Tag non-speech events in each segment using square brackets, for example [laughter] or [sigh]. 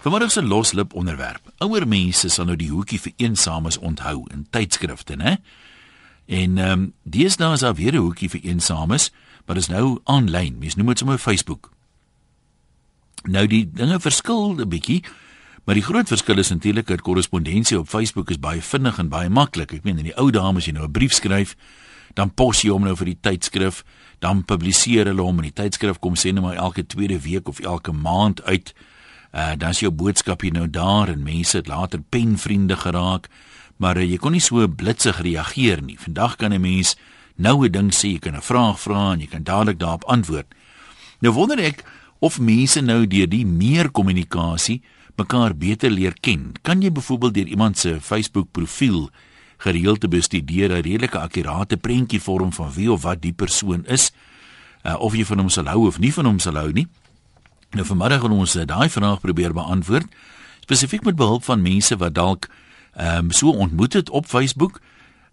Vanmiddag se loslip onderwerp. Ouer mense sal nou die hoekie vir eensames onthou in tydskrifte, né? En ehm um, deesdae is daar weer 'n hoekie vir eensames, maar dit is nou aanlyn. Mens noem dit sommer Facebook. Nou die dinge verskil 'n bietjie, maar die groot verskil is natuurlik dat korrespondensie op Facebook is baie vinnig en baie maklik. Ek meen in die ou dae as jy nou 'n brief skryf, dan pos jy hom nou vir die tydskrif, dan publiseer hulle hom in die tydskrif kom sê net maar elke tweede week of elke maand uit. Uh dan is jou boodskap hier nou daar en mense het later penvriende geraak, maar uh, jy kon nie so blitsig reageer nie. Vandag kan 'n mens nou 'n ding sê, jy kan 'n vraag vra en jy kan dadelik daarop antwoord. Nou wonder ek of mense nou deur die meer kommunikasie mekaar beter leer ken. Kan jy byvoorbeeld deur iemand se Facebook profiel gereeld te bestudeer 'n redelike akkurate prentjie vorm van wie of wat die persoon is, uh, of jy van hom sal hou of nie van hom sal hou nie? Nou vanmiddag gaan ons eh, daai vraag probeer beantwoord spesifiek met behulp van mense wat dalk ehm um, so ontmoet het op Facebook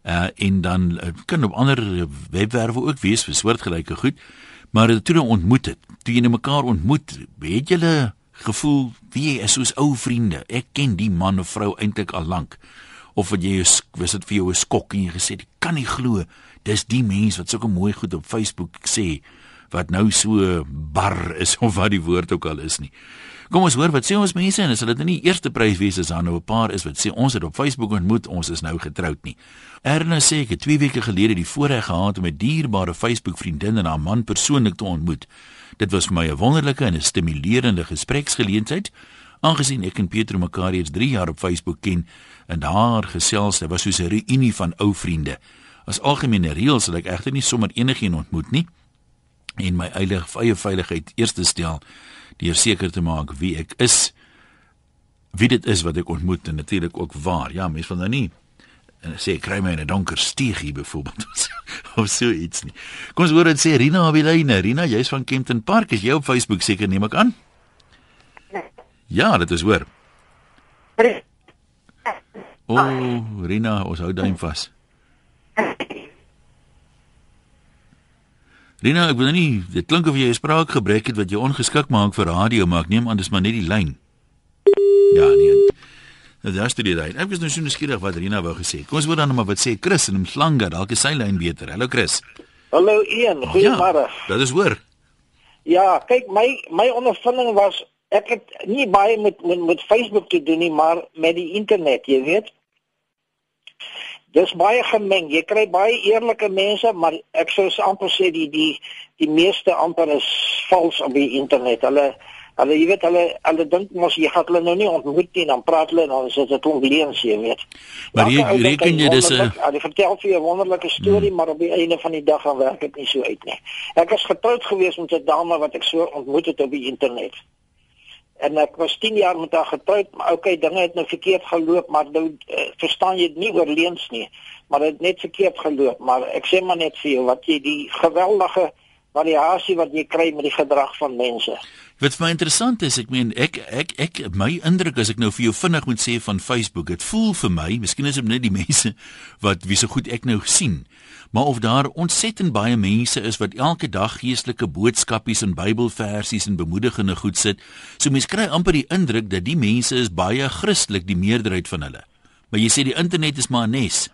uh en dan uh, kan op ander webwerwe ook wees vir soortgelyke goed maar toe hulle ontmoet het toe jy mekaar ontmoet het julle gevoel wie is soos ou vriende. Ek ken die man of vrou eintlik al lank. Of wat jy was dit vir jou 'n skok en jy gesê kan nie glo dis die mens wat sulke mooi goed op Facebook sê wat nou so bar is of wat die woord ook al is nie. Kom ons hoor wat sê ons mense en as hulle dit nie eerste prys wees as daar nou 'n paar is wat sê ons het op Facebook ontmoet, ons is nou getroud nie. Erna sê ek het 2 weke gelede die voorreg gehad om 'n dierbare Facebook vriendin en haar man persoonlik te ontmoet. Dit was vir my 'n wonderlike en 'n stimulerende gespreksgeleentheid aangesien ek en Pietro mekaar reeds 3 jaar op Facebook ken en daar gesels, dit was soos 'n reunie van ou vriende. As algemene reël sal ek egter nie sommer enigiemand ontmoet nie en my eie eie veiligheid eerste stel deur seker te maak wie ek is wie dit is wat ek ontmoet en natuurlik ook waar. Ja mens van nou nie en sê kry my in 'n donker steegie byvoorbeeld [laughs] of so iets nie. Kom ons hoor dit sê Rina Abilayne Rina jy's van Kempton Park. Is jy op Facebook seker neem ek aan? Ja dit is hoor. O, oh, Rina, ons hou duim vas. Rina, ek weet nie, dit klink of jy 'n spraakgebrek het wat jou ongeskik maak vir radio, maar ek neem aan dis maar net die lyn. Ja, nee. Nou daar's dit daai. Ek was nou so nuuskierig wat Rina wou gesê. Kom ons hoor dan maar wat sê Chris in Mhlanga, dalk is sy lyn beter. Hallo Chris. Hallo Ian, goeiemôre. Ja, dit is hoor. Ja, kyk my my ondervinding was ek het nie baie met met, met Facebook te doen nie, maar met die internet, jy weet. Dis baie gemeng. Jy kry baie eerlike mense, maar ek sou amper sê die die die meeste amper is vals op die internet. Hulle hulle jy weet hulle hulle dink mos jy gaan hulle nou nie ontmoet nie, dan praat hulle dan is dit 'n leuns, jy weet. Maar jy reken jy dis 'n Hulle vertel vir 'n wonderlike storie, hmm. maar op die einde van die dag gaan werk dit nie so uit nie. Ek is getroud gewees met 'n dame wat ek so ontmoet het op die internet en ek was 10 jaar met haar getroud maar okay dinge het nou verkeerd geloop maar nou uh, verstaan jy dit nie oor leuns nie. Maar dit het net verkeerd geloop maar ek sê maar net vir jou wat jy die geweldige variasie wat jy kry met die gedrag van mense wat vir my interessant is ek meen ek ek ek my indruk as ek nou vir jou vinnig moet sê van Facebook dit voel vir my miskien is dit net die mense wat wie so goed ek nou sien maar of daar ontsettend baie mense is wat elke dag geestelike boodskapies en Bybelversies en bemoedigende goed sit. So mense kry amper die indruk dat die mense is baie Christelik, die meerderheid van hulle. Maar jy sê die internet is maar 'n nes.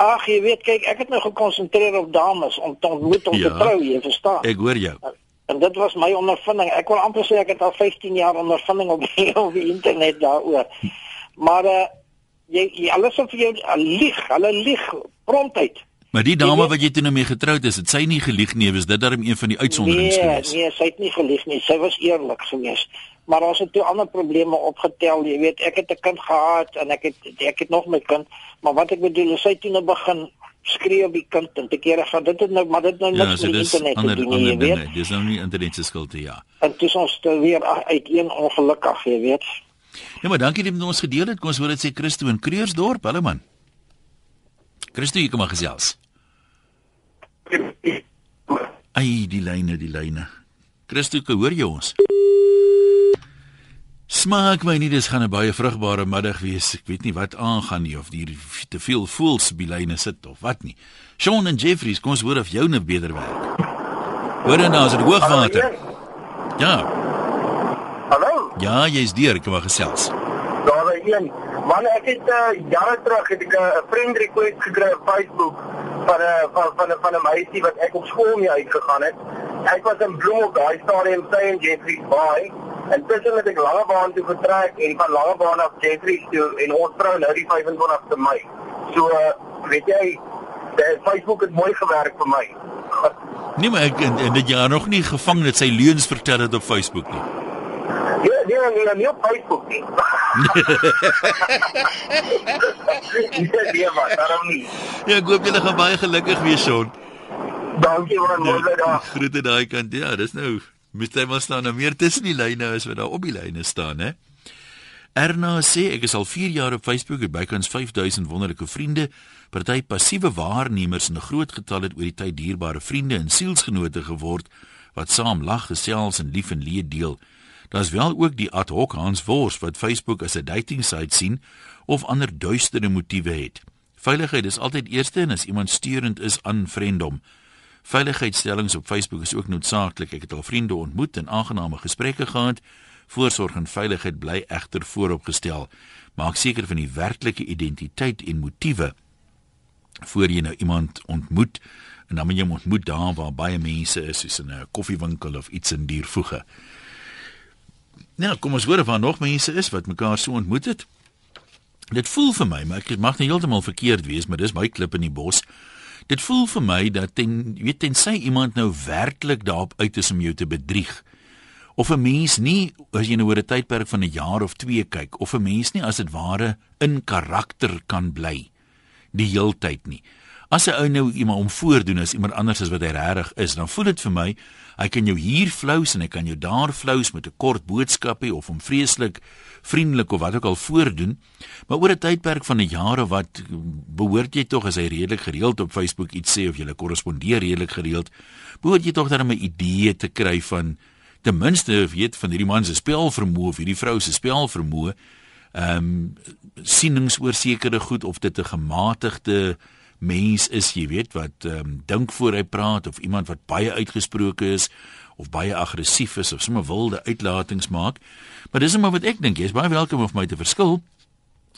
Ag, jy weet, kyk, ek het nou gekonsentreer op dames om te ontmoet om ja, te trou, jy verstaan. Ek hoor jou. En dit was my ondervinding. Ek wil amper sê ek het al 15 jaar ondervinding op die, [laughs] op die internet daaroor. Maar uh jy, jy alles of jy lieg, hulle lieg prontuit. Maar die dame wat jy toe nou mee getroud is, het sy nie gelieg nie, was dit darm een van die uitsonderings nee, geweest? Nee, sy het nie gelieg nie. Sy was eerlik geweest. Maar ons het toe ander probleme opgetel, jy weet, ek het 'n kind gehad en ek het ek het nog my kind, maar wat ek bedoel, sy het toe nou begin skree op die kind en te kere van dit het nou maar dit nou ja, niks so met internet ander, te doen nie, jy weet. Dis nou nie internet se skuld te ja. En dis ons te weer uit een ongelukkig, jy weet. Ja, maar dankie dat jy met ons gedeel het. Kom ons hoor dit sê Christo in Kreursdorp. Hallo man. Christo, jy kom maar gesels. Ai, die lyne, die lyne. Christo, hoor jy ons? Smaak my nie dis gaan 'n baie vrugbare middag wees. Ek weet nie wat aangaan nie of hier te veel voels by lyne sit of wat nie. Sean en Jeffries, kom ons hoor of jou nou beter werk. Hoor dan as dit hoogwater. Ja. Hallo. Ja, jy's deur, ek wou gesels. Daar is een. Man, ek het uh, jare terug het ek 'n uh, friend request gekry op Facebook van 'n uh, van van 'n van 'n meisie wat ek op skool mee uitgegaan het. Ek was in Bloemhoek, daai stadium sy en Jeffrey Bay. En tussen het ek Langebaan toe getrek en van Langebaan af Jeffrey toe en ons trou nou die 25ste Mei. So weet jy, Facebook het mooi gewerk vir my. Nee, maar ek en, en dit jy nog nie gevang het sy leuns vertel het op Facebook nie. Ja, nee, nee, nee, nie op Facebook nie. Ja, [laughs] nee, maar daarom nie. Ja, ek hoop julle gaan baie gelukkig wees, Shaun. Dankie man, mooi dag. Groete daai kant. Ja, dis nou moet jy maar staan nou meer tussen die lyne as wat daar op die lyne staan, hè. Erna sê ek is al 4 jaar op Facebook en bykans 5000 wonderlike vriende, party passiewe waarnemers en 'n groot getal het oor die tyd dierbare vriende en sielsgenote geword wat saam lag, gesels en lief en leed deel. Daar's wel ook die ad hoc Hans Wors wat Facebook as 'n dating site sien of ander duistere motiewe het. Veiligheid is altyd eerste en as iemand steurend is aan vriendom. Veiligheidstellings op Facebook is ook noodsaaklik. Ek het al vriende ontmoet en aangename gesprekke gehad. Voorsorg en veiligheid bly egter vooropgestel. Maak seker van die werklike identiteit en motiewe voor jy nou iemand ontmoet en dan moet jy ontmoet daar waar baie mense is, soos in 'n koffiewinkel of iets in diervoege. Nou, kom ons hoor of daar nog mense is wat mekaar so ontmoet het. Dit voel vir my, maar ek mag nie heeltemal verkeerd wees, maar dis my klip in die bos. Dit voel vir my dat ten weet tensy iemand nou werklik daarop uit is om jou te bedrieg of 'n mens nie as jy nou oor 'n tydperk van 'n jaar of 2 kyk of 'n mens nie as dit ware in karakter kan bly die heeltyd nie. As 'n ou nou iemand om voordoen as iemand anders as wat hy regtig is, dan voel dit vir my hy kan jou hier flous en hy kan jou daar flous met 'n kort boodskapie of hom vreeslik vriendelik of wat ook al voordoen. Maar oor 'n tydperk van 'n jaar of wat behoort jy tog as hy redelik gereeld op Facebook iets sê of jy korrespondeer redelik gereeld, behoort jy tog dan 'n idee te kry van ten minste weet van hierdie man se spelvermoë of hierdie vrou se spelvermoë ehm um, sienings oor sekere goed of dit 'n gematigde mens is, jy weet wat ehm um, dink voor hy praat of iemand wat baie uitgesproke is of baie aggressief is of sommer wilde uitlatings maak. Maar dis net wat ek dink, jy is baie welkom om my te verskil.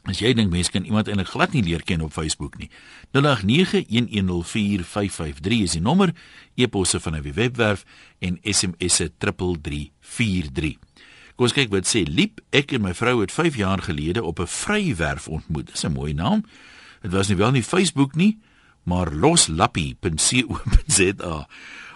As jy dink mense kan iemand eintlik glad nie leer ken op Facebook nie. 0891104553 is die nommer, e-posse van 'n webwerf en SMS'e 3343. Kom ons kyk wat sê Liep. Ek en my vrou het 5 jaar gelede op 'n vrywerf ontmoet. Dis 'n mooi naam. Dit was nie wel nie Facebook nie, maar loslappie.co.za.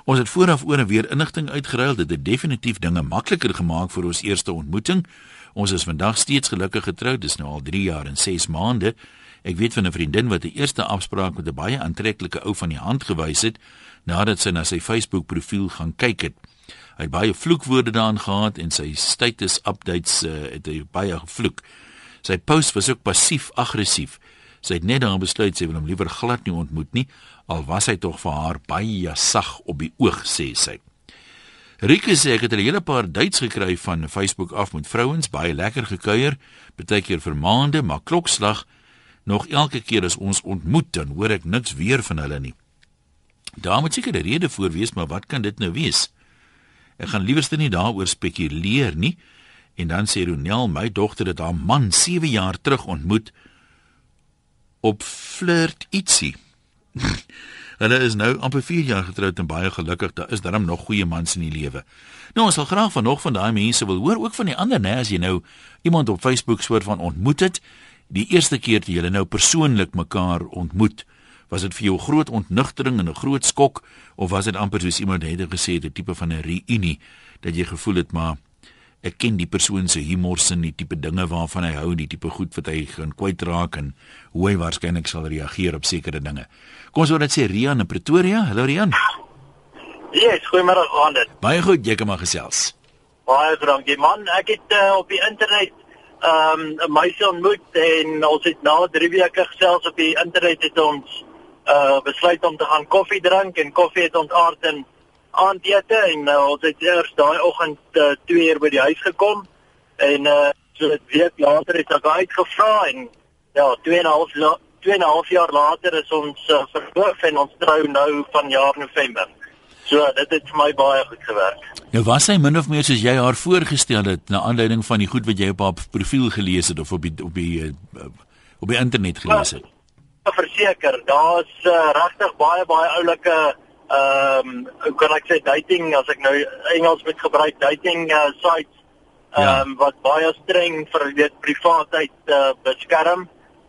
Ons het vooraf oor en weer inligting uitgeruil. Dit het definitief dinge makliker gemaak vir ons eerste ontmoeting. Ons is vandag steeds gelukkig getroud. Dis nou al 3 jaar en 6 maande. Ek weet van 'n vriendin wat 'n eerste afspraak met 'n baie aantreklike ou van die hand gewys het nadat sy na sy Facebook profiel gaan kyk het. Hy het baie vloekwoorde daarin gehad en sy status updates uh, het hy baie gevloek. Sy post was ook passief aggressief. Sy het net dan besluit sy wil hom liewer glad nie ontmoet nie, al was hy tog vir haar baie sag op die oog sê sy. Rieke sê ek het 'n hele paar dates gekry van Facebook af met vrouens, baie lekker gekuier, baie keer vir maande, maar klokslag nog elke keer as ons ontmoet dan hoor ek niks weer van hulle nie. Daar moet seker 'n rede voor wees, maar wat kan dit nou wees? Ek gaan liewerste nie daaroor spekuleer nie. En dan sê Ronel, my dogter het haar man 7 jaar terug ontmoet op flirt ietsie. [laughs] Hulle is nou amper 4 jaar getroud en baie gelukkig. Daar is darm nog goeie mans in die lewe. Nou ons sal graag van nog van daai mense wil hoor ook van die ander, né, as jy nou iemand op Facebook soort van ontmoet het, die eerste keer toe jy nou persoonlik mekaar ontmoet. Was dit vir jou groot ontnugtering en 'n groot skok of was dit amper soos iemand het gesê 'n tipe van 'n reunie dat jy gevoel het maar ek ken die persoon se humor sin, die tipe dinge waarvan hy hou, die tipe goed wat hy gaan kwytraak en hoe hy waarskynlik sal reageer op sekere dinge. Kom ons hoor dit sê Rian in Pretoria. Hallo Rian. Yes, goeiemôre aan dit. Baie goed, jy kan maar gesels. Baie dankie man. Ek het uh, op die internet ehm um, 'n meisie ontmoet en ons het na 3 weke gesels op die internet het ons uh besluit om te gaan koffie drink en koffie het ontaard in aandete en uh, ons het eers daai oggend 2 uh, uur by die huis gekom en uh so 'n week later het ek uitgevra en ja 2 en 'n half 2 en 'n half jaar later is ons uh, verloof en ons trou nou van jaar November. So dit het vir my baie goed gewerk. Nou was hy min of meer soos jy haar voorgestel het na aanleiding van die goed wat jy op haar profiel gelees het of op die op die op die internet gelees het. Ja, verseker, daar's uh, regtig baie baie oulike ehm um, hoe kan ek sê dating as ek nou Engels moet gebruik dating uh, sites ehm um, ja. wat baie streng vir weet privaatheid uh, beskerm.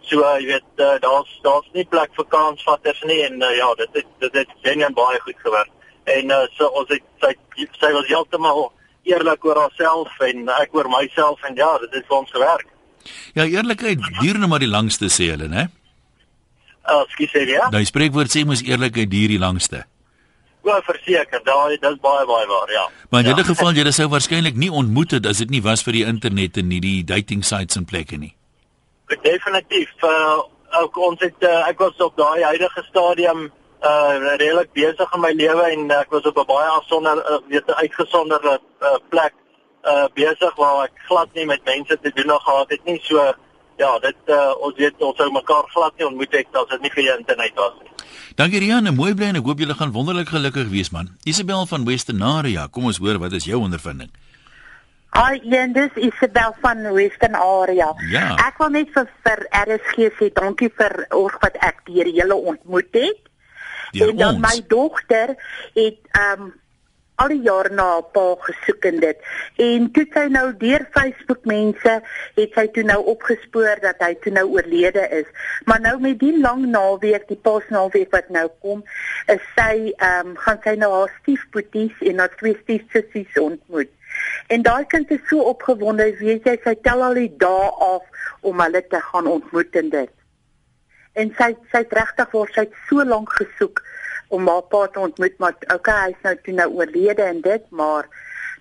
So uh, jy weet uh, daar's daar's nie plek vir kansvatters nie en uh, ja, dit het, dit het genuen baie goed gewerk. En uh, so ons het sy sy was heeltemal eerlik oor haarself en ek oor myself en ja, dit het vir ons gewerk. Ja, eerlikheid duur net maar die langste sê hulle, né? Uh, Ekskuus, ja. Daai spreekwoord sê mos eerlikheid duur die langste. Ja, verseker, daai dis baie baie waar, ja. Maar in ja. dit geval jy sou waarskynlik nie ontmoet het as dit nie was vir die internet en nie die dating sites en plekke nie. Definitief. Uh, ook ons het uh, ek was op daai huidige stadium uh redelik besig in my lewe en uh, ek was op 'n baie afsonder uh, weet uitgesonderde uh, plek uh besig waar ek glad nie met mense te doen gehad het nie. So ja, dit uh ons weet ons sou mekaar glad nie ontmoet het as dit nie vir die internet was nie. Dankie Rian, mooi bly en ek hoop julle gaan wonderlik gelukkig wees man. Isabel van Westernaria, kom ons hoor wat is jou ondervinding? Hi, Ian, dis Isabel van Western Area. Ja. Ek wil net vir, vir RSG sê dankie vir oor wat ek deur julle ontmoet het. Deur en dan ons. my dogter het ehm um, al die jare na 'n pa gesoek en dit. En toe sy nou deur Facebook mense het sy toe nou opgespoor dat hy toe nou oorlede is. Maar nou met die lang naweek, die paasnaweek wat nou kom, is sy ehm um, gaan sy nou haar stiefpoeties en haar twee stiefsussies ontmoet. En daai kind is so opgewonde, weet jy, sy tel al die dae af om hulle te gaan ontmoet en dit. En sy sy het regtig waar sy het so lank gesoek om haar pa te ontmoet, maar okay, hy's nou toe nou oorlede en dit, maar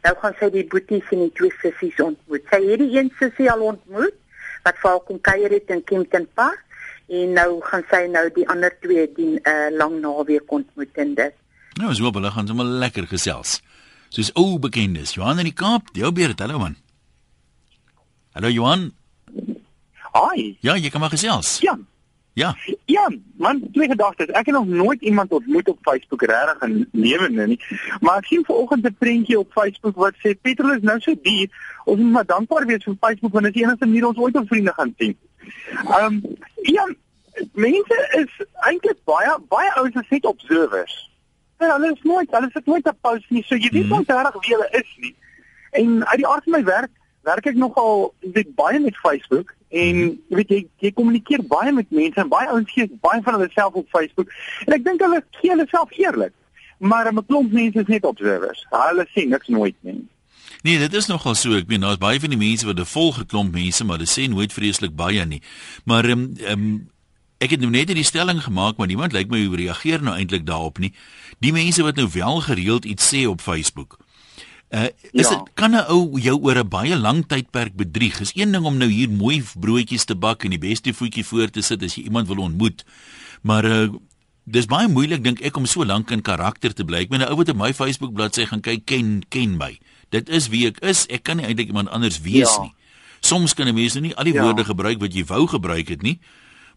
nou gaan sy die boeties en die twee sissies ontmoet. Sy het die een sussie al ontmoet wat vir haar kom kuier het in Kempton Park en nou gaan sy nou die ander twee die uh, lang naweek ontmoet en dit. Nou, so hulle gaan sommer lekker gesels. Soos ou bekendes, Johan in die Kaap, jou beurt, hallo man. Hallo Johan. Hi. Ja, jy kan maar gesels. Ja. Ja. Ja, man, twee gedagtes. Ek het nog nooit iemand ontmoet op Facebook regtig in lewende nie. Maar ek sien vanoggend 'n prentjie op Facebook wat sê petrol is nou so duur. Ons moet maar dankbaar wees vir Facebook want dit is die enigste manier ons ooit ons vriende gaan sien. Ehm um, ja, mense is eintlik baie baie ouens is net observers. Ja, hulle is nooit, hulle sit nooit op post nie. So jy weet Mhm. nooit regtig wie hulle is nie. En uit die aard van my werk werk ek nogal weet baie met Facebook en jy weet jy jy kommunikeer baie met mense en baie ouens gee baie van hulle self op Facebook en ek dink hulle gee hulle self eerlik. Maar 'n klomp mense is net observers. Hulle sê niks nooit nie. Nee, dit is nogal so. Ek meen daar's baie van die mense wat 'n volgeklomp mense, maar hulle sê nooit vreeslik baie nie. Maar ehm um, um, ek het nou net hierdie stelling gemaak, maar niemand lyk my hoe reageer nou eintlik daarop nie. Die mense wat nou wel gereeld iets sê op Facebook. Uh is Ja. dit kan 'n ou jou oor 'n baie lang tydperk bedrieg? Is een ding om nou hier mooi broodjies te bak en die beste voetjie voor te sit as jy iemand wil ontmoet. Maar uh dis baie moeilik dink ek om so lank in karakter te bly. Ek meen 'n ou wat op my Facebook bladsy gaan kyk ken ken my. Dit is wie ek is. Ek kan nie eintlik iemand anders wees Ja. nie. Soms kan 'n mens nou nie al die Ja. woorde gebruik wat jy wou gebruik het nie.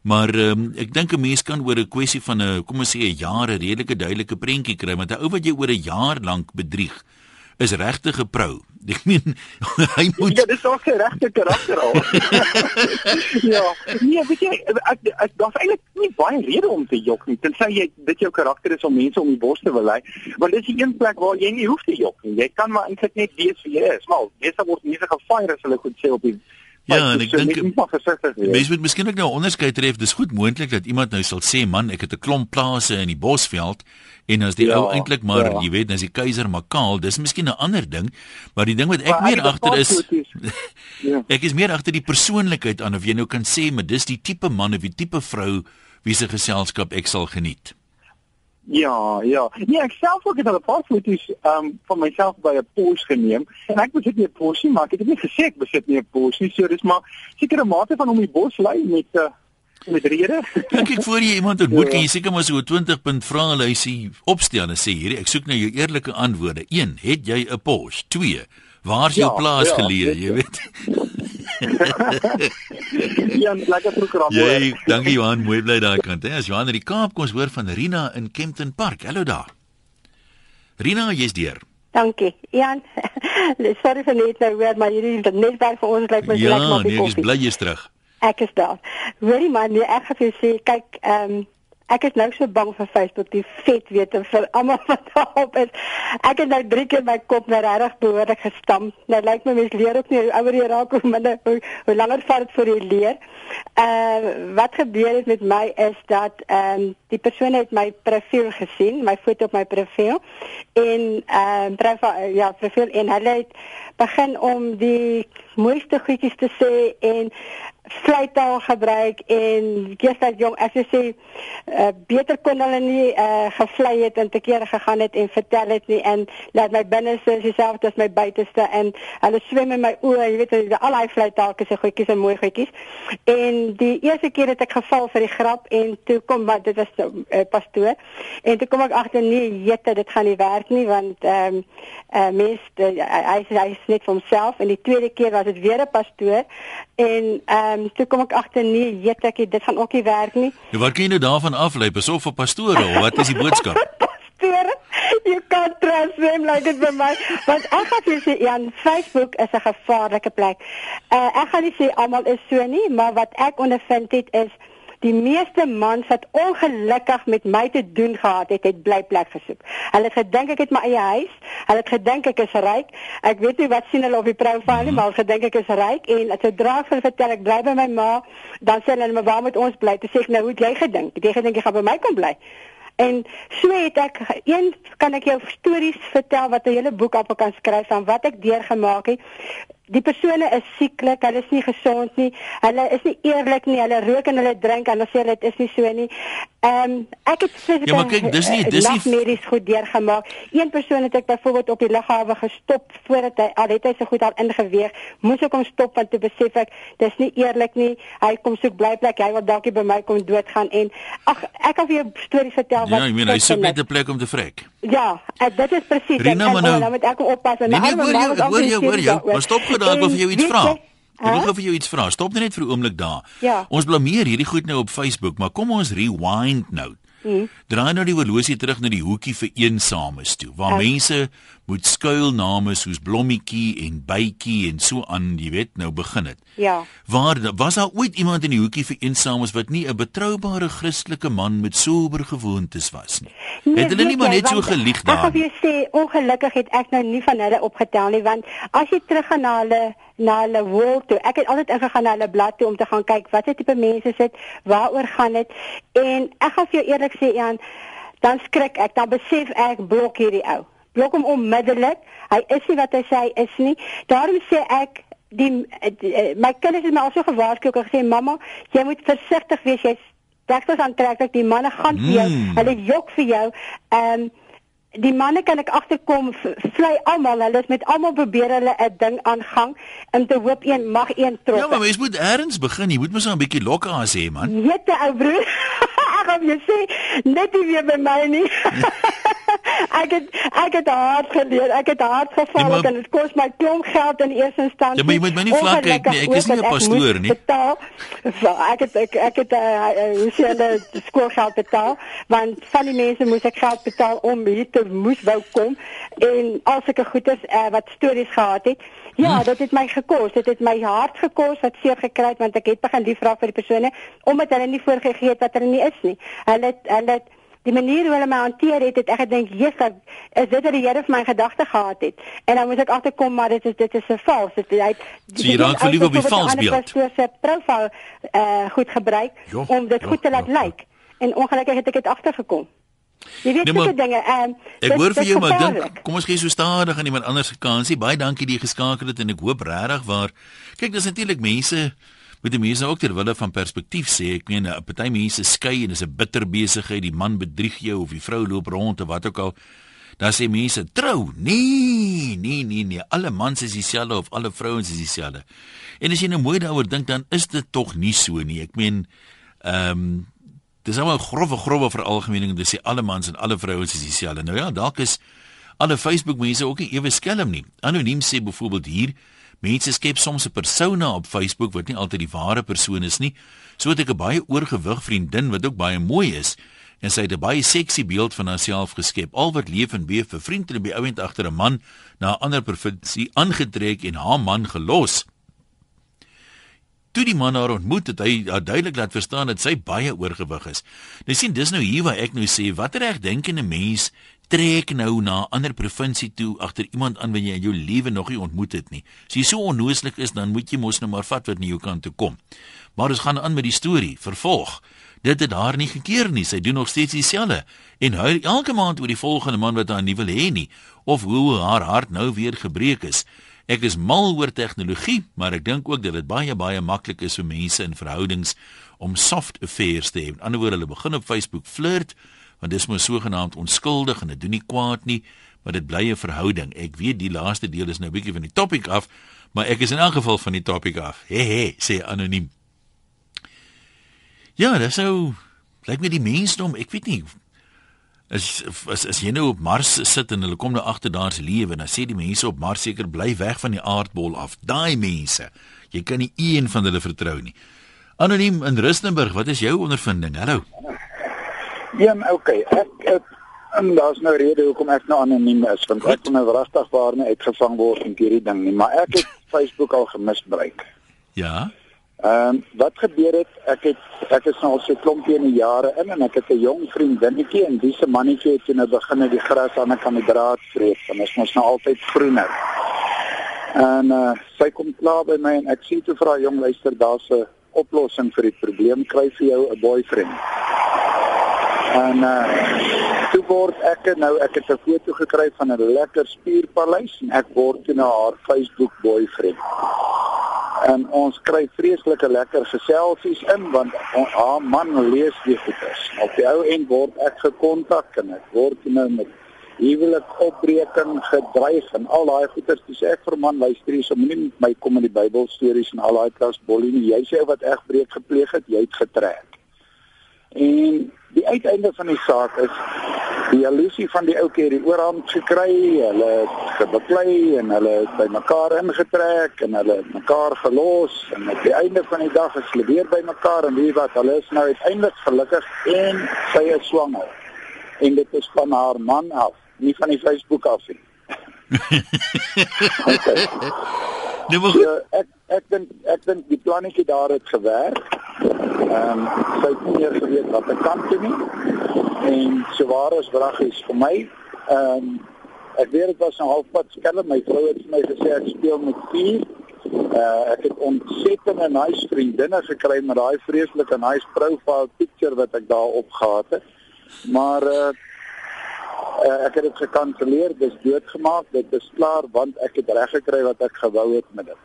Maar um, ek dink 'n mens kan oor 'n kwessie van 'n kom ons sê 'n jaar 'n redelike duidelike prentjie kry want 'n ou wat jy oor 'n jaar lank bedrieg is regtig 'n prou. [laughs] Ek meen hy moet Ja, dis ook 'n regte karakter al. [laughs] ja. Nee, weet jy, ek, ek daar's eintlik nie baie rede om te jok nie. Tensy jy dit jou karakter is om mense om die bos te wil lei, want dis die een plek waar jy nie hoef te jok nie. Jy kan maar eintlik net wees wie jy is. Maar meestal word mense gefire as hulle goed sê op die Ja, en ek So, dink- mens moet miskien ook nou onderskeid tref. Dis goed moontlik dat iemand nou sal sê, "Man, ek het 'n klomp plase in die Bosveld." En as die Ja, ou eintlik maar, ja. jy weet, as die keiser maar kaal, dis miskien 'n ander ding, maar die ding wat ek Maar meer agter is, pasfoto's. [laughs] Ja. ek is meer agter die persoonlikheid aan of jy nou kan sê, maar dis die tipe man of die tipe vrou wie se geselskap ek sal geniet. Ja, ja. Nee, ek self ook het al 'n paar foto's um van myself by 'n Porsche geneem. En ek besit nie 'n Porsche nie, maar ek het nie gesê ek besit nie 'n Porsche nie. So dis maar sekere mate van om die bos lei met uh, met rede. Dink ek voor jy iemand ontmoet, Ja. jy seker maar so 'n 20 punt vraelysie opstel en sê hierdie, ek soek nou jou eerlike antwoorde. 1, het jy 'n Porsche? 2, waar's jou Ja, plaas ja, geleë, jy weet? [laughs] ja, lekker program. Jy, dankie Johan, mooi bly daai kant, hè. As Johan in die Kaap kom, ons hoor van Rina in Kempton Park. Hallo daar. Rina, jy's deur. Dankie. Jan, [laughs] sorry vir net nou weer, maar hierdie netwerk vir ons lyk my Ja, lekker maar nee, ek is bly jy's terug. Ek is daar. Hoorie man, nee, ek gaan vir jou sê, kyk, ehm um, ek is nou so bang vir Facebook, die vet weet en vir almal wat daarop is. Ek het nou drie keer my kop nou regtig behoorlik gestamp. Nou lyk my mens leer ook nie hoe ouer jy raak hoe minder hoe, hoe langer vat dit vir jy leer. Uh wat gebeur het met my is dat ehm um, die persoon het my profiel gesien, my foto op my profiel en ehm um, profiel ja, profiel en hulle het begin om die mooiste goedjies te sê en vleitaal gebruik en gister jong as jy sê uh, beter kon hulle nie uh, gevlei het en te kere gegaan het en vertel het nie en laat my binneste is dieselfde as my buiteste en hulle swem in my oë. Jy weet al daai vleitaal is se goedjies en mooi goedjies. En die eerste keer het ek geval vir die grap en toe kom maar dit was uh, pastoor en toe kom ek agter nee jette dit gaan nie werk nie want ehm um, uh, mens uh, hy hy is net vir homself. En die tweede keer was dit weer 'n pastoor en ehm um, toe kom ek agter nee, weet ek dit gaan ook nie werk nie. Ja, wat kan jy nou daarvan aflei? Besof vir pastore of wat is die boodskap? [laughs] Pastore, jy kan them like dit vir my. Want ek gaan vir sê ja, Facebook is 'n gevaarlike plek. Uh, ek gaan nie sê almal is so nie, maar wat ek ondervind het is Die meeste mans wat ongelukkig met my te doen gehad het, het bly plek gesoek. Hulle het gedink ek het my eie huis. Hulle het gedink ek is ryk. Ek weet nie wat sien hulle op die profiel nie, maar hulle gedink ek is ryk en sodra ek hulle vertel ek bly by my ma, dan sê hulle maar waar moet ons bly? Toe sê ek nou hoe jy gedink? Jy gedink jy gaan by my kom bly? En so het ek een kan ek jou stories vertel wat 'n hele boek op kan skryf van wat ek deurgemaak het die persone is sieklik, hulle is nie gesond nie. Hulle is nie eerlik nie. Hulle rook en hulle drink en hulle sê dit is nie so nie. Ehm um, ek het spesifiek Ja, maar kyk, dis nie dis nie medies goed deurgemaak. Een persoon het ek byvoorbeeld op die lughawe gestop voordat hy al het hy se goed al ingeweeg. Moes ek hom stop want toe besef ek dis nie eerlik nie. Hy kom soek blyplek. Hy wil dalk by my kom doodgaan en ag ek vir jou stories vertel wat Ja, ek meen hy soek net 'n plek om te vrek. Ja, dit is presies. Rina, en, nou, nou moet ek oppas en nee, nee, hoor jou, hoor jou, hoor jou. Maar stop gou daar, ek wil vir jou iets vra. Ek wil gou vir jou iets vra. Stop net vir 'n oomblik daar. Ja. Ons blameer hierdie goed nou op Facebook, maar kom ons rewind nou. Hmm. Draai nou die horlosie terug na die hoekie vir eensames toe, waar okay. mense moet skuilname soos Blommetjie en Bytjie en so aan, jy weet, nou begin het. Ja. Waar was daar ooit iemand in die hoekie vir eensames wat nie 'n betroubare Christelike man met sober gewoontes was nie? Nee, het hulle nie maar net so gelieg daar? Ek wil vir sê ongelukkig het ek nou nie van hulle opgetel nie, want as jy teruggaan na hulle na hulle woord toe. Ek het altyd ingegaan na hulle blad toe om te gaan kyk wat se tipe mense sit, waaroor gaan dit en ek gaan vir jou eerlik sê Jan, dan skrik ek, dan besef ek blok hierdie ou blok hom onmiddellik. Hy is nie wat hy sê hy is nie. Daarom sê ek die, die my kinders het my al so gewaarsku en gesê mamma, jy moet versigtig wees. Jy's regtig aantreklik. Die manne gaan vir jou. Mm. Hulle jok vir jou. Ehm um, die manne kan ek agterkom vlei almal. Hulle is met almal probeer hulle 'n ding aangang om te hoop een mag een trok. Ja, maar mens moet eers begin. Jy moet mos 'n bietjie lokkaas hê, man. Jette ou broer. [laughs] ek gaan jy sê net nie weer by my nie. [laughs] [laughs] ek het ek het hard geleer. Ek het hard geval ja, en dit kos my klomp geld in eerste instansie. Ja, maar jy moet my nie vlak kyk nie. Ek is nie 'n pastoor nie. Betaal. So, ek het ek, ek het uh, hoe sê hulle skoolgeld betaal want van die mense moes ek geld betaal om hier te moes wou kom en al sulke goeders uh, wat stories gehad het. Ja, hm. dit het my gekos. Dit het my hart gekos wat seer gekry het want ek het begin lief raak vir die persone omdat hulle nie voorgegee het wat hulle nie is nie. Hulle hulle het die manier hoe hulle my hanteer het, het ek gedink, "Jesus, is dit wat die Here vir my gedagte gehad het?" En dan moet ek agterkom maar dit is dit is 'n vals. Dit hy so jy raak verlief op die valsbeeld. So 'n profiel uh goed gebruik jo, om dit jo, goed te laat lyk. En ongelukkig het ek dit agtergekom. Jy weet nee, dinge. Ehm Ek hoor vir jou maar dink, kom ons gee so stadig aan iemand anders se kansie. Baie dankie dat jy geskakel het en ek hoop regtig waar kyk, dis natuurlik mense moet die mense ook ter wille van perspektief sê. Ek meen 'n party mense skei en dis 'n bitter besigheid. Die man bedrieg jou of die vrou loop rond of wat ook al. Dan sê mense trou. Nee, nee, nee, nee. Alle mans is dieselfde of alle vrouens is dieselfde. En as jy nou mooi daaroor dink, dan is dit tog nie so nie. Ek meen ehm um, dis nou 'n grove grove veralgemening om te sê alle mans en alle vrouens is dieselfde. Nou ja, dalk is alle Facebook mense ook nie ewe skelm nie. Anoniem sê byvoorbeeld hier Mense skep soms 'n persona op Facebook wat nie altyd die ware persoon is nie. So het ek 'n baie oorgewig vriendin wat ook baie mooi is en sy het 'n baie seksie beeld van haarself geskep. Al wat leef en beef vir vriende en by ouend agter 'n man na 'n ander provinsie aangetrek en haar man gelos. Toe die man haar ontmoet het, hy haar duidelik laat verstaan dat sy baie oorgewig is. Nou sien, dis nou hier waar ek nou sê, watter reg dink 'n mens trek nou na 'n ander provinsie toe agter iemand aan wat jy in jou lewe nog nie ontmoet het nie. As jy so onnooslik is, dan moet jy mos nou maar vat wat na jou kant toe kom. Maar ons gaan aan met die storie, vervolg. Dit het haar nie gekeer nie. Sy doen nog steeds dieselfde en huil elke maand oor die volgende man wat haar nie wil hê nie of hoe haar hart nou weer gebreek is. Ek is mal oor tegnologie, maar ek dink ook dat dit baie baie maklik is vir mense in verhoudings om soft affairs te hê. In ander woorde, hulle begin op Facebook flirt want dis mos sogenaamd onskuldig en dit doen nie kwaad nie, maar dit bly 'n verhouding. Ek weet die laaste deel is nou 'n bietjie van die topik af, maar ek is in elk geval van die topik af. He he, sê anoniem. Ja, dis so lyk my die mensdom, ek weet nie as as as jy nou op Mars sit en hulle kom nou agter daar's lewe, dan sê die mense op Mars seker bly weg van die aardbol af. Daai mense, jy kan nie een van hulle vertrou nie. Anoniem in Rustenburg, wat is jou ondervinding? Hallo. Ja, okay. Ek, ek en daar's nou rede hoekom ek nou anoniem is, want Goed. ek kon nou wragtig waar nie uitgevang word in hierdie ding nie, maar ek het [laughs] Facebook al gemisbruik. Ja. Ehm um, wat gebeur het? Ek het ek is nou al so klompie in die jare in en ek het 'n jong vriendinnetjie en dis 'n mannetjie het nou begin met die gras aan 'n kant die draad vrees en ons mos nou altyd groener. En uh, sy kom klaar by my en ek sê toe vir haar jong luister, daar's 'n oplossing vir die probleem, kry vir jou 'n boyfriend. En uh toe word ek nou ek het 'n foto gekry van 'n lekker spierpaleis en ek word toe na haar Facebook boyfriend. En ons kry vreeslike lekker geselsies in want haar man lees die goeders. Op die ou end word ek gekontak en ek word nou met huwelik opbreking gedreig en al daai goeders dis ek vir man luister hier so moenie met my kom in die Bybel stories en al daai klas bollie nie jy sê wat ek breek gepleeg het jy het getrek. En die uiteinde van die saak is die illusie van die ou keer die oorhand gekry, hulle gebeklei en hulle het by mekaar ingetrek en hulle het mekaar gelos en op die einde van die dag is hulle weer by mekaar en weet wat, hulle is nou uiteindelik gelukkig en sy is swanger. En dit is van haar man af, nie van die Facebook af nie. [laughs] okay. Nou maar goed. So, ek ek dink ek dink die plannetjie daar het gewerk. Ehm um, sy het nie geweet wat ek kan doen nie. En so waar is wraggies vir my. Ehm um, ek weet dit was 'n halfpad skelm. My vrou het vir my gesê ek speel met vuur. Uh ek het ontsettende nice vriendinne gekry met daai vreeslike nice profile picture wat ek daar op gehad het. Maar uh uh, ek het dit gekanselleer, dis doodgemaak, dit is klaar want ek het reg gekry wat ek gewou het met dit.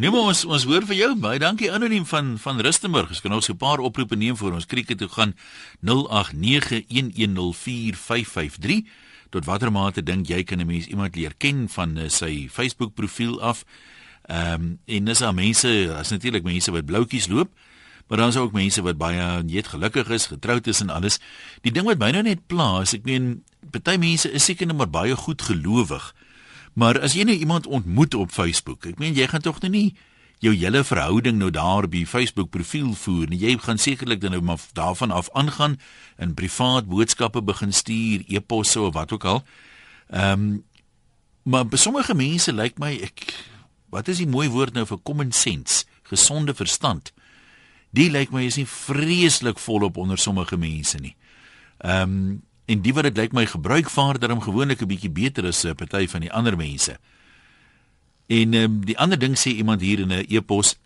Nee, ons ons hoor vir jou. Baie dankie anoniem van van Rustenburg. Ons kan ons 'n paar oproepe neem vir ons krieke toe gaan 0891104553. Tot watter mate dink jy kan 'n mens iemand leer ken van uh, sy Facebook profiel af? Ehm um, en dis al mense, as natuurlik mense wat bloutjies loop. Maar dan is ook mense wat baie net gelukkig is, getroud is en alles. Die ding wat my nou net pla, is ek meen party mense is seker net maar baie goed gelowig. Maar as jy nou iemand ontmoet op Facebook, ek meen jy gaan tog nou nie jou hele verhouding nou daar by Facebook profiel voer nie. Jy gaan sekerlik dan nou maar daarvan af aangaan en privaat boodskappe begin stuur, e-posse of wat ook al. Ehm um, maar by sommige mense lyk my ek wat is die mooi woord nou vir common sense, gesonde verstand? Die lyk my is nie vreeslik volop onder sommige mense nie. Ehm um, en die wat dit lyk my gebruik vaarder om gewoonlik 'n bietjie beter as 'n party van die ander mense. En ehm um, die ander ding sê iemand hier in 'n e-pos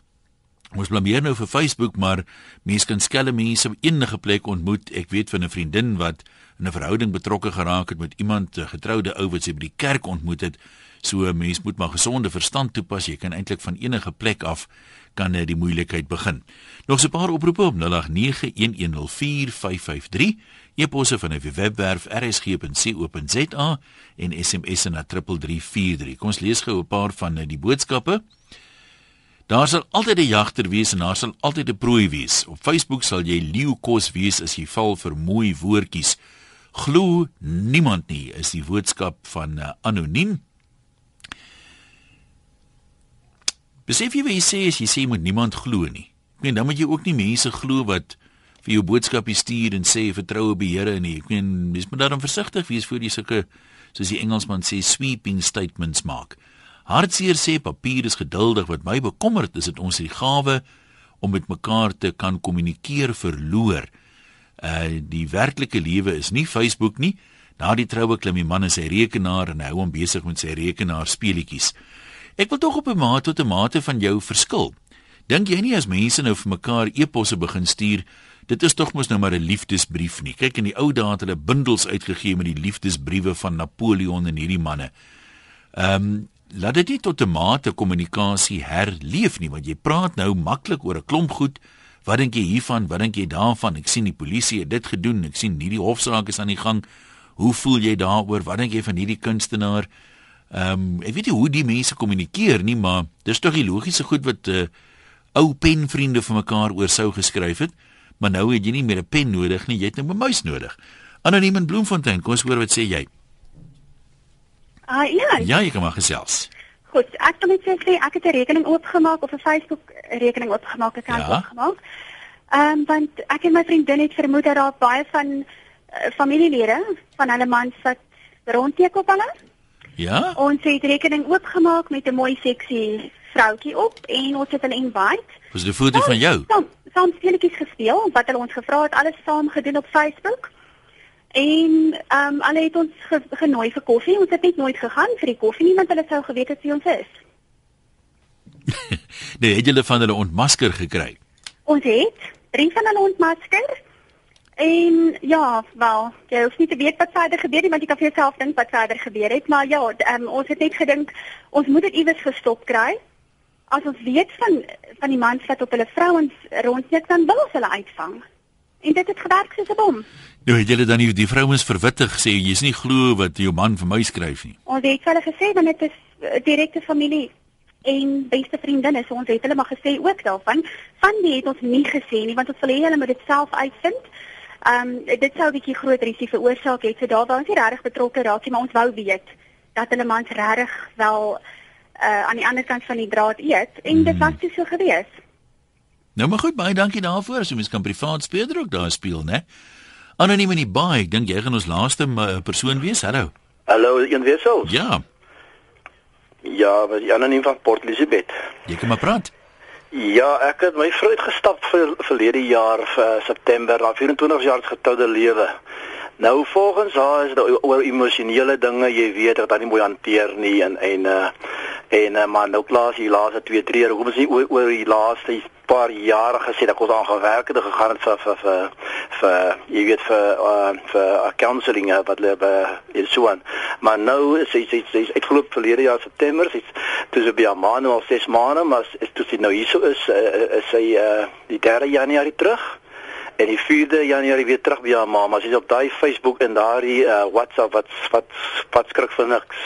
Ons blameer nou vir Facebook, maar mense kan skelm mense op enige plek ontmoet. Ek weet van 'n vriendin wat in 'n verhouding betrokke geraak het met iemand, 'n getroude ou wat sy by die kerk ontmoet het. So 'n mens moet maar gesonde verstand toepas. Jy kan eintlik van enige plek af kan die moeilikheid begin. Nog so 'n paar oproepe op 0891104553. E-posse van 'n webwerf rsg.co.za en SMS na 3343. Kom ons lees gou 'n paar van die boodskappe. Daar sal altyd 'n jagter wees en daar sal altyd 'n prooi wees. Op Facebook sal jy leeukos wees as jy val vir mooi woordjies. Glo niemand nie is die boodskap van uh, anoniem. Besef jy wat jy sê as jy sê jy moet niemand glo nie? Ek meen dan moet jy ook nie mense glo wat vir jou boodskapie stuur en sê vertroue op die Here nie. Ek meen, mens moet daarom versigtig wees voor jy sulke soos die Engelsman sê sweeping statements maak. Hartseer sê papier is geduldig wat my bekommerd is dit ons die gawe om met mekaar te kan kommunikeer verloor. Uh die werklike lewe is nie Facebook nie. Na die troue klim die man in sy rekenaar en hou hom besig met sy rekenaar speletjies. Ek wil tog op 'n mate tot 'n mate van jou verskil. Dink jy nie as mense nou vir mekaar e-posse begin stuur, dit is tog mos nou maar 'n liefdesbrief nie. Kyk in die ou dae het hulle bundels uitgegee met die liefdesbriewe van Napoleon en hierdie manne. Ehm um, laat dit nie tot 'n mate kommunikasie herleef nie want jy praat nou maklik oor 'n klomp goed. Wat dink jy hiervan? Wat dink jy daarvan? Ek sien die polisie het dit gedoen. Ek sien hierdie hofsaak is aan die gang. Hoe voel jy daaroor? Wat dink jy van hierdie kunstenaar? Ehm um, ek weet nie hoe die mense kommunikeer nie, maar dis tog die logiese goed wat uh, ou penvriende vir mekaar oor sou geskryf het. Maar nou het jy nie meer 'n pen nodig nie, jy het nou 'n muis nodig. Anoniem in Bloemfontein, kom ons hoor wat sê jy. Ah uh, ja. Ja, jy kan maar gesels. Goed, ek wil net sê ek het 'n rekening oopgemaak of 'n Facebook rekening oopgemaak, ek het ja. oopgemaak. Ehm um, want ek en my vriendin het vermoed dat daar baie van uh, familielede van hulle mans wat rondteek op hulle. Ja. Ons het rekening oopgemaak met 'n mooi seksie vroutjie op en ons het hulle invite. Was dit 'n foto van jou? Saam, saam speletjies gespeel wat hulle ons gevra het alles saam gedoen op Facebook. En ehm um, hulle het ons ge genooi vir koffie. Ons het net nooit gegaan vir die koffie nie want hulle sou geweet het wie ons is. [laughs] nee, het julle van hulle ontmasker gekry? Ons het drie van hulle ontmasker. En ja, wel, jy hoef nie te weet wat verder gebeur nie want jy kan vir jouself dink wat verder gebeur het, maar ja, um, ons het net gedink ons moet dit iewers gestop kry. As ons weet van van die mans wat op hulle vrouens rondneek dan wil ons hulle uitvang. En dit het gewerk soos 'n bom. Nou het julle dan nie die vrouens verwittig sê jy's nie glo wat jou man vir my skryf nie. Ons het hulle gesê want dit is eh, direkte familie en beste vriendinne, so ons het hulle maar gesê ook daarvan. Van die het ons nie gesê nie want ons wil hê hulle moet dit self uitvind. Ehm um, dit sou 'n bietjie groot risiko veroorsaak het. So daar was nie regtig betrokke raak nie, maar ons wou weet dat hulle mans regtig wel uh aan die ander kant van die draad eet en mm. dit was toe so gewees. Nou maar goed, baie dankie daarvoor. So mens kan privaat speler ook daar speel, né? Anoniem in die baie, ek dink jy gaan ons laaste uh, persoon wees. Hallo. Hallo, een wissel. Ja. Ja, wat anoniem van Port Elizabeth. Jy kan maar praat. Ja, ek het my vrou uitgestap vir verlede jaar vir uh, September, na 24 jaar getroude lewe. Nou volgens haar is dit oor emosionele dinge, jy weet, dat hy nie mooi hanteer nie en en uh en uh, maar nou klaar is die laaste 2 3 jaar, hoekom is nie oor, oor die laaste paar jare gesê dat ons aan gewerk het gegaan het vir vir vir, vir jy weet vir uh, vir counselling wat hulle by in so aan. Maar nou is hy sê hy uitgeloop verlede jaar September, hy's dis op 'n maand al 6 maande, maar is toe sy nou hier so is uh, is hy uh, die 3 Januarie terug. En die 4de Januarie weer terug by haar ma, maar sy's op daai Facebook en daai uh, WhatsApp wat wat wat skrik vir niks.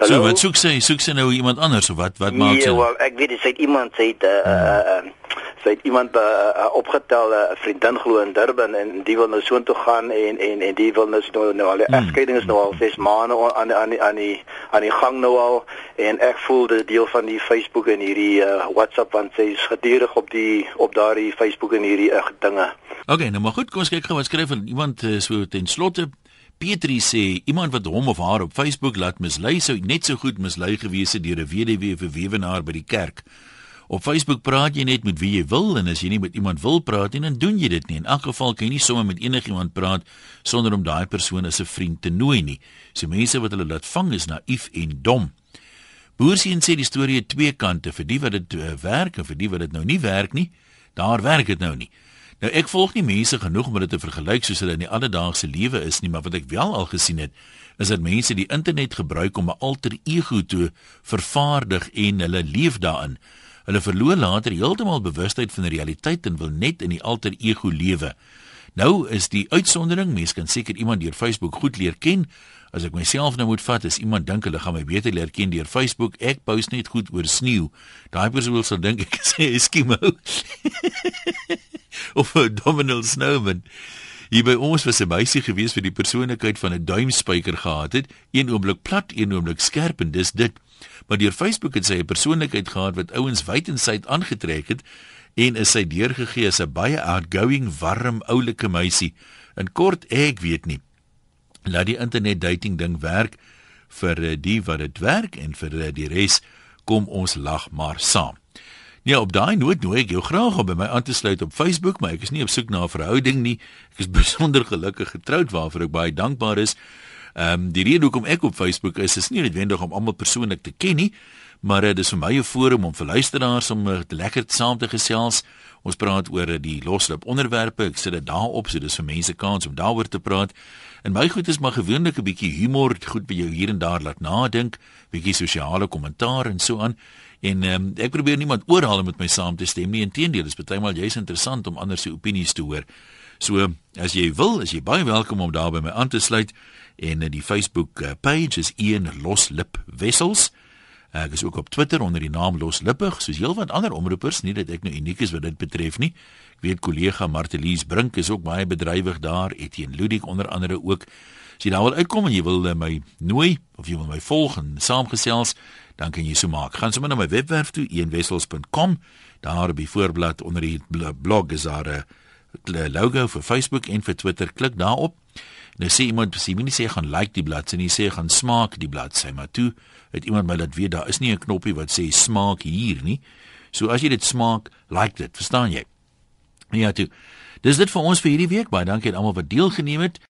Hallo? So wat soek sy? Soek sy nou iemand anders of wat wat maak nee, sy? Ja, well, ek weet sy het iemand sy het 'n uh, uh, uh, sy het iemand uh, uh, opgetel 'n uh, vriendin glo in Durban en die wil nou soontoe gaan en en en die wil nou nou, nou al die hmm. egskeiding is nou al 6 maande aan aan aan die aan die gang nou al en ek voel dit deel van die Facebook en hierdie uh, WhatsApp want sy is gedurig op die op daardie Facebook en hierdie uh, dinge. Okay, nou maar goed, kom ons kyk gou wat skryf iemand uh, so ten slotte Pietri sê iemand wat hom of haar op Facebook laat mislei sou net so goed mislei gewees het deur 'n weduwee of 'n weewenaar by die kerk. Op Facebook praat jy net met wie jy wil en as jy nie met iemand wil praat nie, dan doen jy dit nie. In elk geval kan jy nie sommer met enigiemand praat sonder om daai persoon as 'n vriend te nooi nie. So mense wat hulle laat vang is naïef en dom. Boersien sê die storie het twee kante, vir die wat dit uh, werk en vir die wat dit nou nie werk nie. Daar werk dit nou nie. Nou ek volg nie mense genoeg om dit te vergelyk soos hulle in die alledaagse lewe is nie, maar wat ek wel al gesien het, is dat mense die internet gebruik om 'n alter ego te vervaardig en hulle leef daarin. Hulle verloor later heeltemal bewustheid van die realiteit en wil net in die alter ego lewe. Nou is die uitsondering, mense kan seker iemand deur Facebook goed leer ken, As ek myself nou moet vat, as iemand dink hulle gaan my beter leer ken deur Facebook, ek post net goed oor sneeu. Daai persoon sal dink ek sê Eskimo. [laughs] of 'n Domino Snowman. Hier by ons was 'n meisie gewees vir die persoonlikheid van 'n duimspyker gehad het, een oomblik plat, een oomblik skerp en dis dit. Maar deur Facebook het sy 'n persoonlikheid gehad wat ouens wyd en suid aangetrek het en is sy deurgegee as 'n baie outgoing, warm, oulike meisie. In kort, ek weet nie. Laat die internet dating ding werk vir eh, die wat dit werk en vir eh, die res kom ons lag maar saam. Ja, op daai noot nooi ek jou graag om by my aan te sluit op Facebook, maar ek is nie op soek na 'n verhouding nie. Ek is [laughs] besonder gelukkig getroud waarvoor ek baie dankbaar is. Ehm um, die rede hoekom ek op Facebook is, is nie noodwendig om almal persoonlik te ken nie, maar dit is vir my 'n forum om vir luisteraars om uh, lekker saam te gesels. Ons praat oor die loslip onderwerpe. Ek sit dit daarop, so dis vir mense kans om daaroor te praat. En my goed is maar gewoonlik 'n bietjie humor, goed by jou hier en daar laat nadink, bietjie sosiale kommentaar en so aan. En um, ek probeer niemand oorhaal om met my saam te stem nie. Inteendeel, dit is baie maal jy's interessant om ander se opinies te hoor. So, as jy wil, is jy baie welkom om daar by my aan te sluit en uh, die Facebook uh, page is een loslip wessels. Ek is ook op Twitter onder die naam Loslippig, soos heelwat ander omroepers, nie dat ek nou uniek is wat dit betref nie. Weet kollega Martelies Brink is ook baie bedrywig daar, Etienne Ludik onder andere ook. As jy daar wil uitkom en jy wil uh, my nooi of jy wil my volg en saamgesels, dan kan jy so maak. Gaan sommer na my webwerf toe eenwessels.com. Daar die voorblad onder die blog is daar 'n logo vir Facebook en vir Twitter. Klik daarop. Nou sê iemand, sê nie sê gaan like die bladsy nie, sê gaan smaak die bladsy, maar toe het iemand my laat weet daar is nie 'n knoppie wat sê smaak hier nie. So as jy dit smaak, like dit, verstaan jy? Ja, toe. Dis dit vir ons vir hierdie week. Baie dankie aan almal wat deelgeneem het.